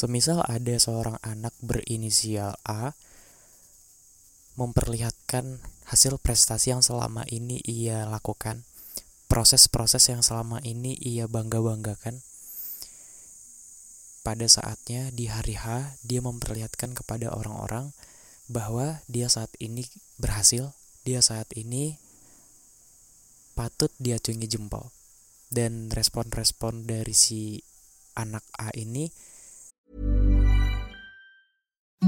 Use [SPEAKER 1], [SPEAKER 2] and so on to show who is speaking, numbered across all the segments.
[SPEAKER 1] Semisal ada seorang anak berinisial A memperlihatkan hasil prestasi yang selama ini ia lakukan, proses-proses yang selama ini ia bangga-banggakan. Pada saatnya di hari H dia memperlihatkan kepada orang-orang bahwa dia saat ini berhasil, dia saat ini patut diacungi jempol. Dan respon-respon dari si anak A ini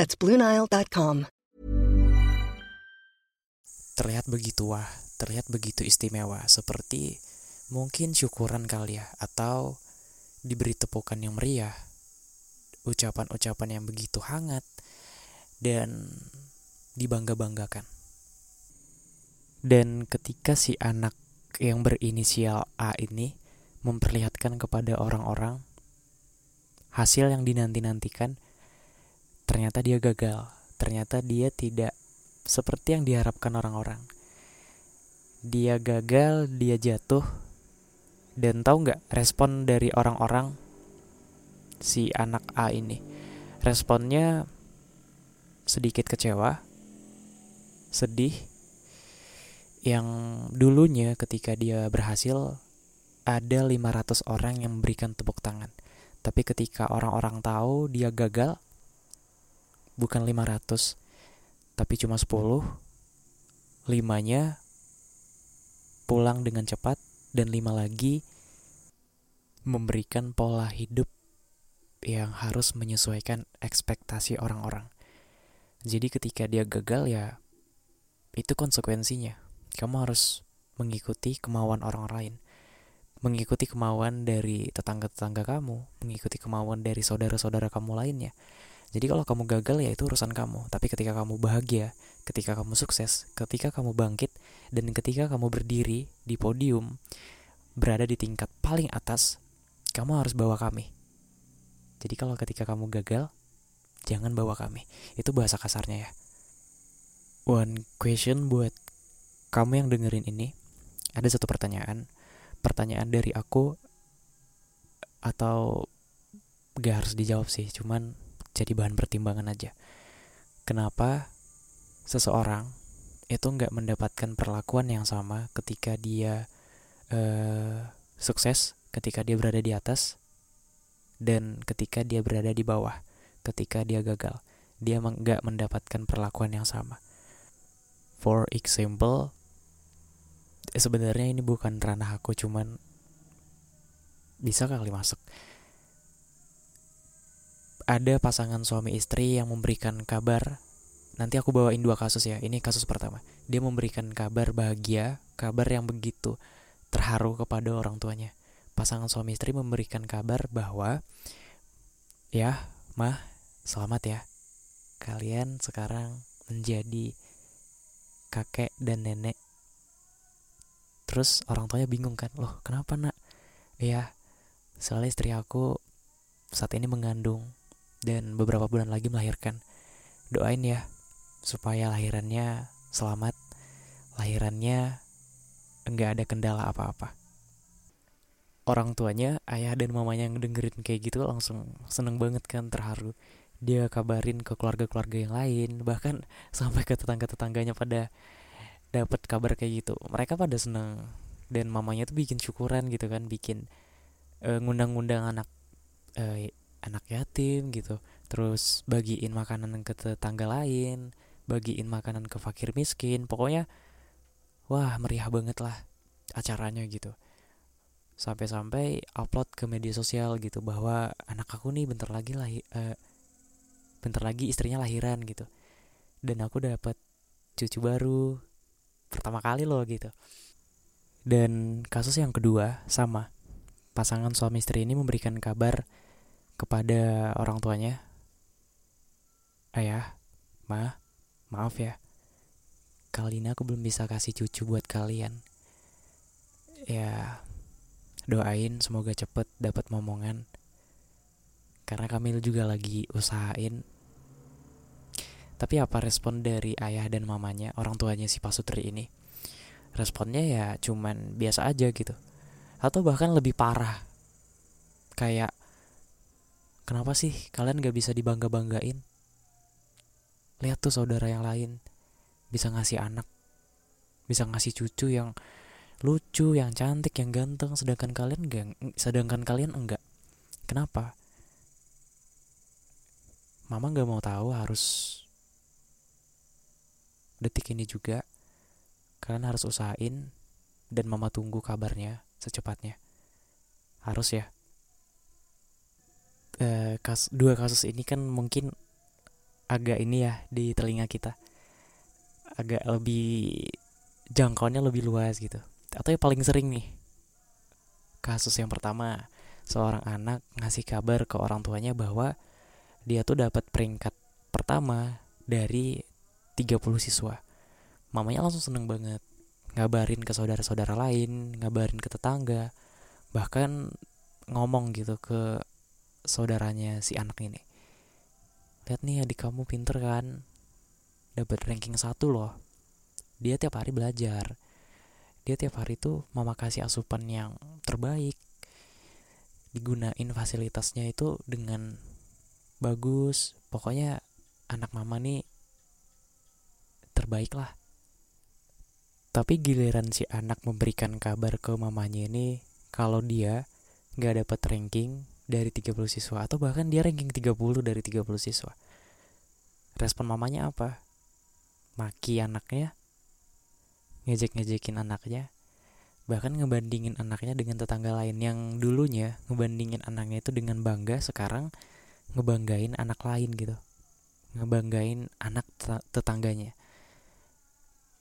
[SPEAKER 2] That's BlueNile.com.
[SPEAKER 1] terlihat begitu wah, terlihat begitu istimewa, seperti mungkin syukuran kali ya, atau diberi tepukan yang meriah, ucapan-ucapan yang begitu hangat, dan dibangga-banggakan. Dan ketika si anak yang berinisial A ini memperlihatkan kepada orang-orang hasil yang dinanti-nantikan, ternyata dia gagal. Ternyata dia tidak seperti yang diharapkan orang-orang. Dia gagal, dia jatuh, dan tahu nggak respon dari orang-orang si anak A ini? Responnya sedikit kecewa, sedih, yang dulunya ketika dia berhasil ada 500 orang yang memberikan tepuk tangan. Tapi ketika orang-orang tahu dia gagal, bukan 500, tapi cuma 10, limanya pulang dengan cepat dan lima lagi memberikan pola hidup yang harus menyesuaikan ekspektasi orang-orang. Jadi ketika dia gagal ya itu konsekuensinya. Kamu harus mengikuti kemauan orang lain. Mengikuti kemauan dari tetangga-tetangga kamu, mengikuti kemauan dari saudara-saudara kamu lainnya. Jadi kalau kamu gagal ya itu urusan kamu. Tapi ketika kamu bahagia, ketika kamu sukses, ketika kamu bangkit, dan ketika kamu berdiri di podium, berada di tingkat paling atas, kamu harus bawa kami. Jadi kalau ketika kamu gagal, jangan bawa kami. Itu bahasa kasarnya ya. One question buat kamu yang dengerin ini. Ada satu pertanyaan. Pertanyaan dari aku atau gak harus dijawab sih, cuman jadi bahan pertimbangan aja. Kenapa seseorang itu nggak mendapatkan perlakuan yang sama ketika dia uh, sukses, ketika dia berada di atas, dan ketika dia berada di bawah, ketika dia gagal, dia nggak mendapatkan perlakuan yang sama. For example, sebenarnya ini bukan ranah aku, cuman bisa kali masuk ada pasangan suami istri yang memberikan kabar. Nanti aku bawain dua kasus ya. Ini kasus pertama. Dia memberikan kabar bahagia kabar yang begitu terharu kepada orang tuanya. Pasangan suami istri memberikan kabar bahwa ya mah selamat ya. Kalian sekarang menjadi kakek dan nenek. Terus orang tuanya bingung kan loh kenapa nak? Iya soalnya istri aku saat ini mengandung dan beberapa bulan lagi melahirkan. Doain ya supaya lahirannya selamat. Lahirannya enggak ada kendala apa-apa. Orang tuanya ayah dan mamanya yang dengerin kayak gitu langsung seneng banget kan terharu. Dia kabarin ke keluarga-keluarga yang lain bahkan sampai ke tetangga-tetangganya pada dapat kabar kayak gitu. Mereka pada seneng. Dan mamanya tuh bikin syukuran gitu kan bikin uh, ngundang-ngundang anak uh, anak yatim gitu. Terus bagiin makanan ke tetangga lain bagiin makanan ke fakir miskin pokoknya wah meriah banget lah acaranya gitu. Sampai-sampai upload ke media sosial gitu bahwa anak aku nih bentar lagi lah uh, bentar lagi istrinya lahiran gitu. Dan aku dapat cucu baru pertama kali loh gitu. Dan kasus yang kedua sama pasangan suami istri ini memberikan kabar kepada orang tuanya. Ayah ma maaf ya. Kali ini aku belum bisa kasih cucu buat kalian. Ya doain semoga cepet dapat momongan. Karena Kamil juga lagi usahain. Tapi apa respon dari ayah dan mamanya orang tuanya si Pasutri ini? Responnya ya cuman biasa aja gitu. Atau bahkan lebih parah. Kayak kenapa sih kalian gak bisa dibangga banggain lihat tuh saudara yang lain bisa ngasih anak bisa ngasih cucu yang lucu, yang cantik, yang ganteng, sedangkan kalian enggak, sedangkan kalian enggak. Kenapa? Mama nggak mau tahu harus detik ini juga kalian harus usahain dan mama tunggu kabarnya secepatnya. Harus ya. E, kas, dua kasus ini kan mungkin agak ini ya di telinga kita. Agak lebih jangkauannya lebih luas gitu. Atau yang paling sering nih kasus yang pertama seorang anak ngasih kabar ke orang tuanya bahwa dia tuh dapat peringkat pertama dari 30 siswa. Mamanya langsung seneng banget ngabarin ke saudara-saudara lain ngabarin ke tetangga bahkan ngomong gitu ke saudaranya si anak ini. Lihat nih adik kamu pinter kan? Dapat ranking satu loh. Dia tiap hari belajar. Dia tiap hari tuh mama kasih asupan yang terbaik. Digunain fasilitasnya itu dengan bagus. Pokoknya anak mama nih terbaik lah. Tapi giliran si anak memberikan kabar ke mamanya ini kalau dia nggak dapat ranking dari 30 siswa atau bahkan dia ranking 30 dari 30 siswa. Respon mamanya apa? Maki anaknya ngejek-ngejekin anaknya bahkan ngebandingin anaknya dengan tetangga lain yang dulunya ngebandingin anaknya itu dengan bangga sekarang ngebanggain anak lain gitu. Ngebanggain anak tetangganya.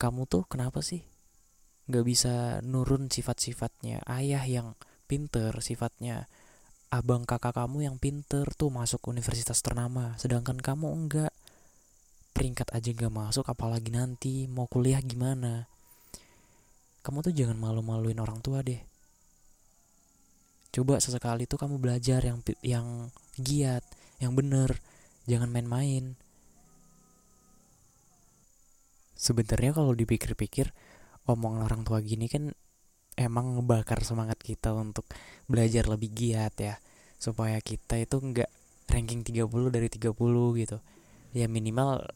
[SPEAKER 1] Kamu tuh kenapa sih nggak bisa nurun sifat-sifatnya? Ayah yang pinter sifatnya abang kakak kamu yang pinter tuh masuk universitas ternama sedangkan kamu enggak. Peringkat aja gak masuk apalagi nanti mau kuliah gimana? Kamu tuh jangan malu-maluin orang tua deh. Coba sesekali tuh kamu belajar yang yang giat yang bener. Jangan main-main. Sebenarnya kalau dipikir-pikir omong orang tua gini kan emang ngebakar semangat kita untuk belajar lebih giat ya. Supaya kita itu nggak ranking 30 dari 30 gitu. Ya minimal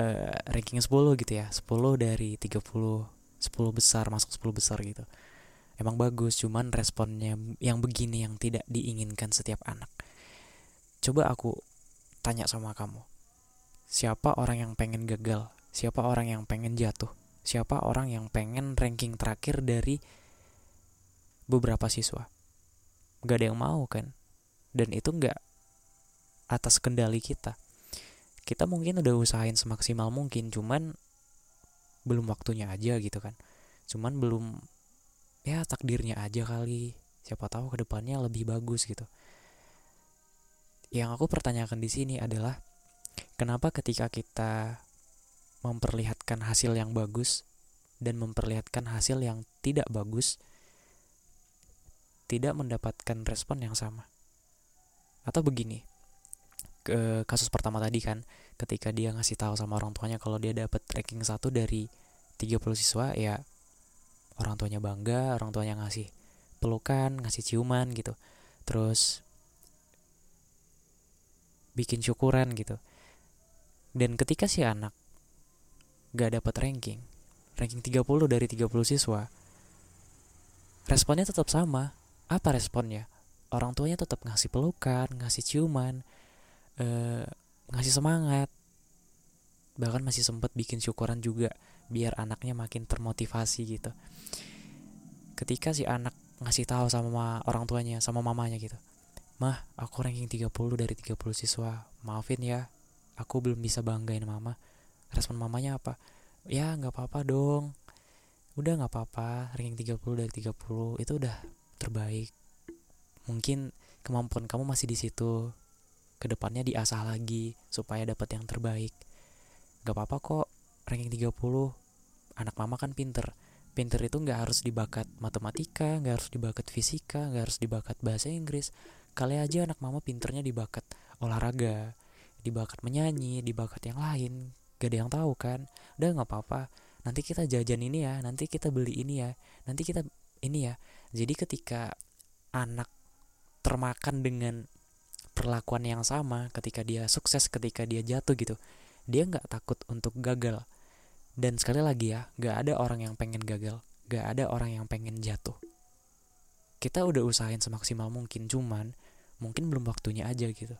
[SPEAKER 1] uh, ranking 10 gitu ya. 10 dari 30 10 besar masuk 10 besar gitu. Emang bagus cuman responnya yang begini yang tidak diinginkan setiap anak. Coba aku tanya sama kamu. Siapa orang yang pengen gagal? Siapa orang yang pengen jatuh? Siapa orang yang pengen ranking terakhir dari beberapa siswa. Gak ada yang mau kan? Dan itu gak atas kendali kita. Kita mungkin udah usahain semaksimal mungkin cuman belum waktunya aja gitu kan? Cuman belum ya takdirnya aja kali. Siapa tahu ke depannya lebih bagus gitu. Yang aku pertanyakan di sini adalah kenapa ketika kita memperlihatkan hasil yang bagus dan memperlihatkan hasil yang tidak bagus tidak mendapatkan respon yang sama. Atau begini, ke kasus pertama tadi kan, ketika dia ngasih tahu sama orang tuanya kalau dia dapat ranking satu dari 30 siswa, ya orang tuanya bangga, orang tuanya ngasih pelukan, ngasih ciuman gitu. Terus bikin syukuran gitu. Dan ketika si anak gak dapat ranking, ranking 30 dari 30 siswa, responnya tetap sama. Apa responnya? Orang tuanya tetap ngasih pelukan, ngasih ciuman, eh, ngasih semangat. Bahkan masih sempat bikin syukuran juga biar anaknya makin termotivasi gitu. Ketika si anak ngasih tahu sama orang tuanya, sama mamanya gitu. Mah, aku ranking 30 dari 30 siswa. Maafin ya, aku belum bisa banggain mama. Respon mamanya apa? Ya, nggak apa-apa dong. Udah nggak apa-apa, ranking 30 dari 30 itu udah terbaik. Mungkin kemampuan kamu masih di situ. Ke depannya diasah lagi supaya dapat yang terbaik. Gak apa-apa kok, ranking 30. Anak mama kan pinter. Pinter itu nggak harus dibakat matematika, nggak harus dibakat fisika, nggak harus dibakat bahasa Inggris. Kali aja anak mama pinternya dibakat olahraga, dibakat menyanyi, dibakat yang lain. Gak ada yang tahu kan. Udah nggak apa-apa. Nanti kita jajan ini ya, nanti kita beli ini ya, nanti kita ini ya. Jadi ketika anak termakan dengan perlakuan yang sama ketika dia sukses ketika dia jatuh gitu dia nggak takut untuk gagal. Dan sekali lagi ya nggak ada orang yang pengen gagal nggak ada orang yang pengen jatuh. Kita udah usahain semaksimal mungkin cuman mungkin belum waktunya aja gitu.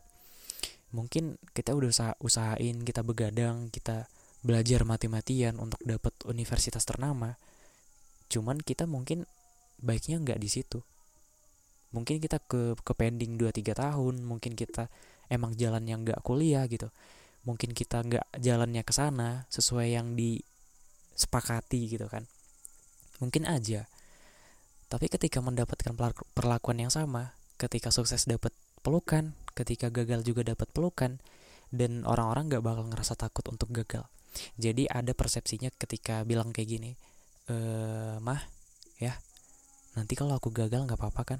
[SPEAKER 1] Mungkin kita udah usaha usahain kita begadang kita belajar mati-matian untuk dapat universitas ternama. Cuman kita mungkin baiknya nggak di situ. Mungkin kita ke ke pending 2-3 tahun mungkin kita emang jalan yang nggak kuliah gitu. Mungkin kita nggak jalannya ke sana sesuai yang disepakati gitu kan. Mungkin aja. Tapi ketika mendapatkan perlakuan yang sama ketika sukses dapat pelukan ketika gagal juga dapat pelukan dan orang-orang nggak bakal ngerasa takut untuk gagal. Jadi ada persepsinya ketika bilang kayak gini eh mah ya nanti kalau aku gagal nggak apa-apa kan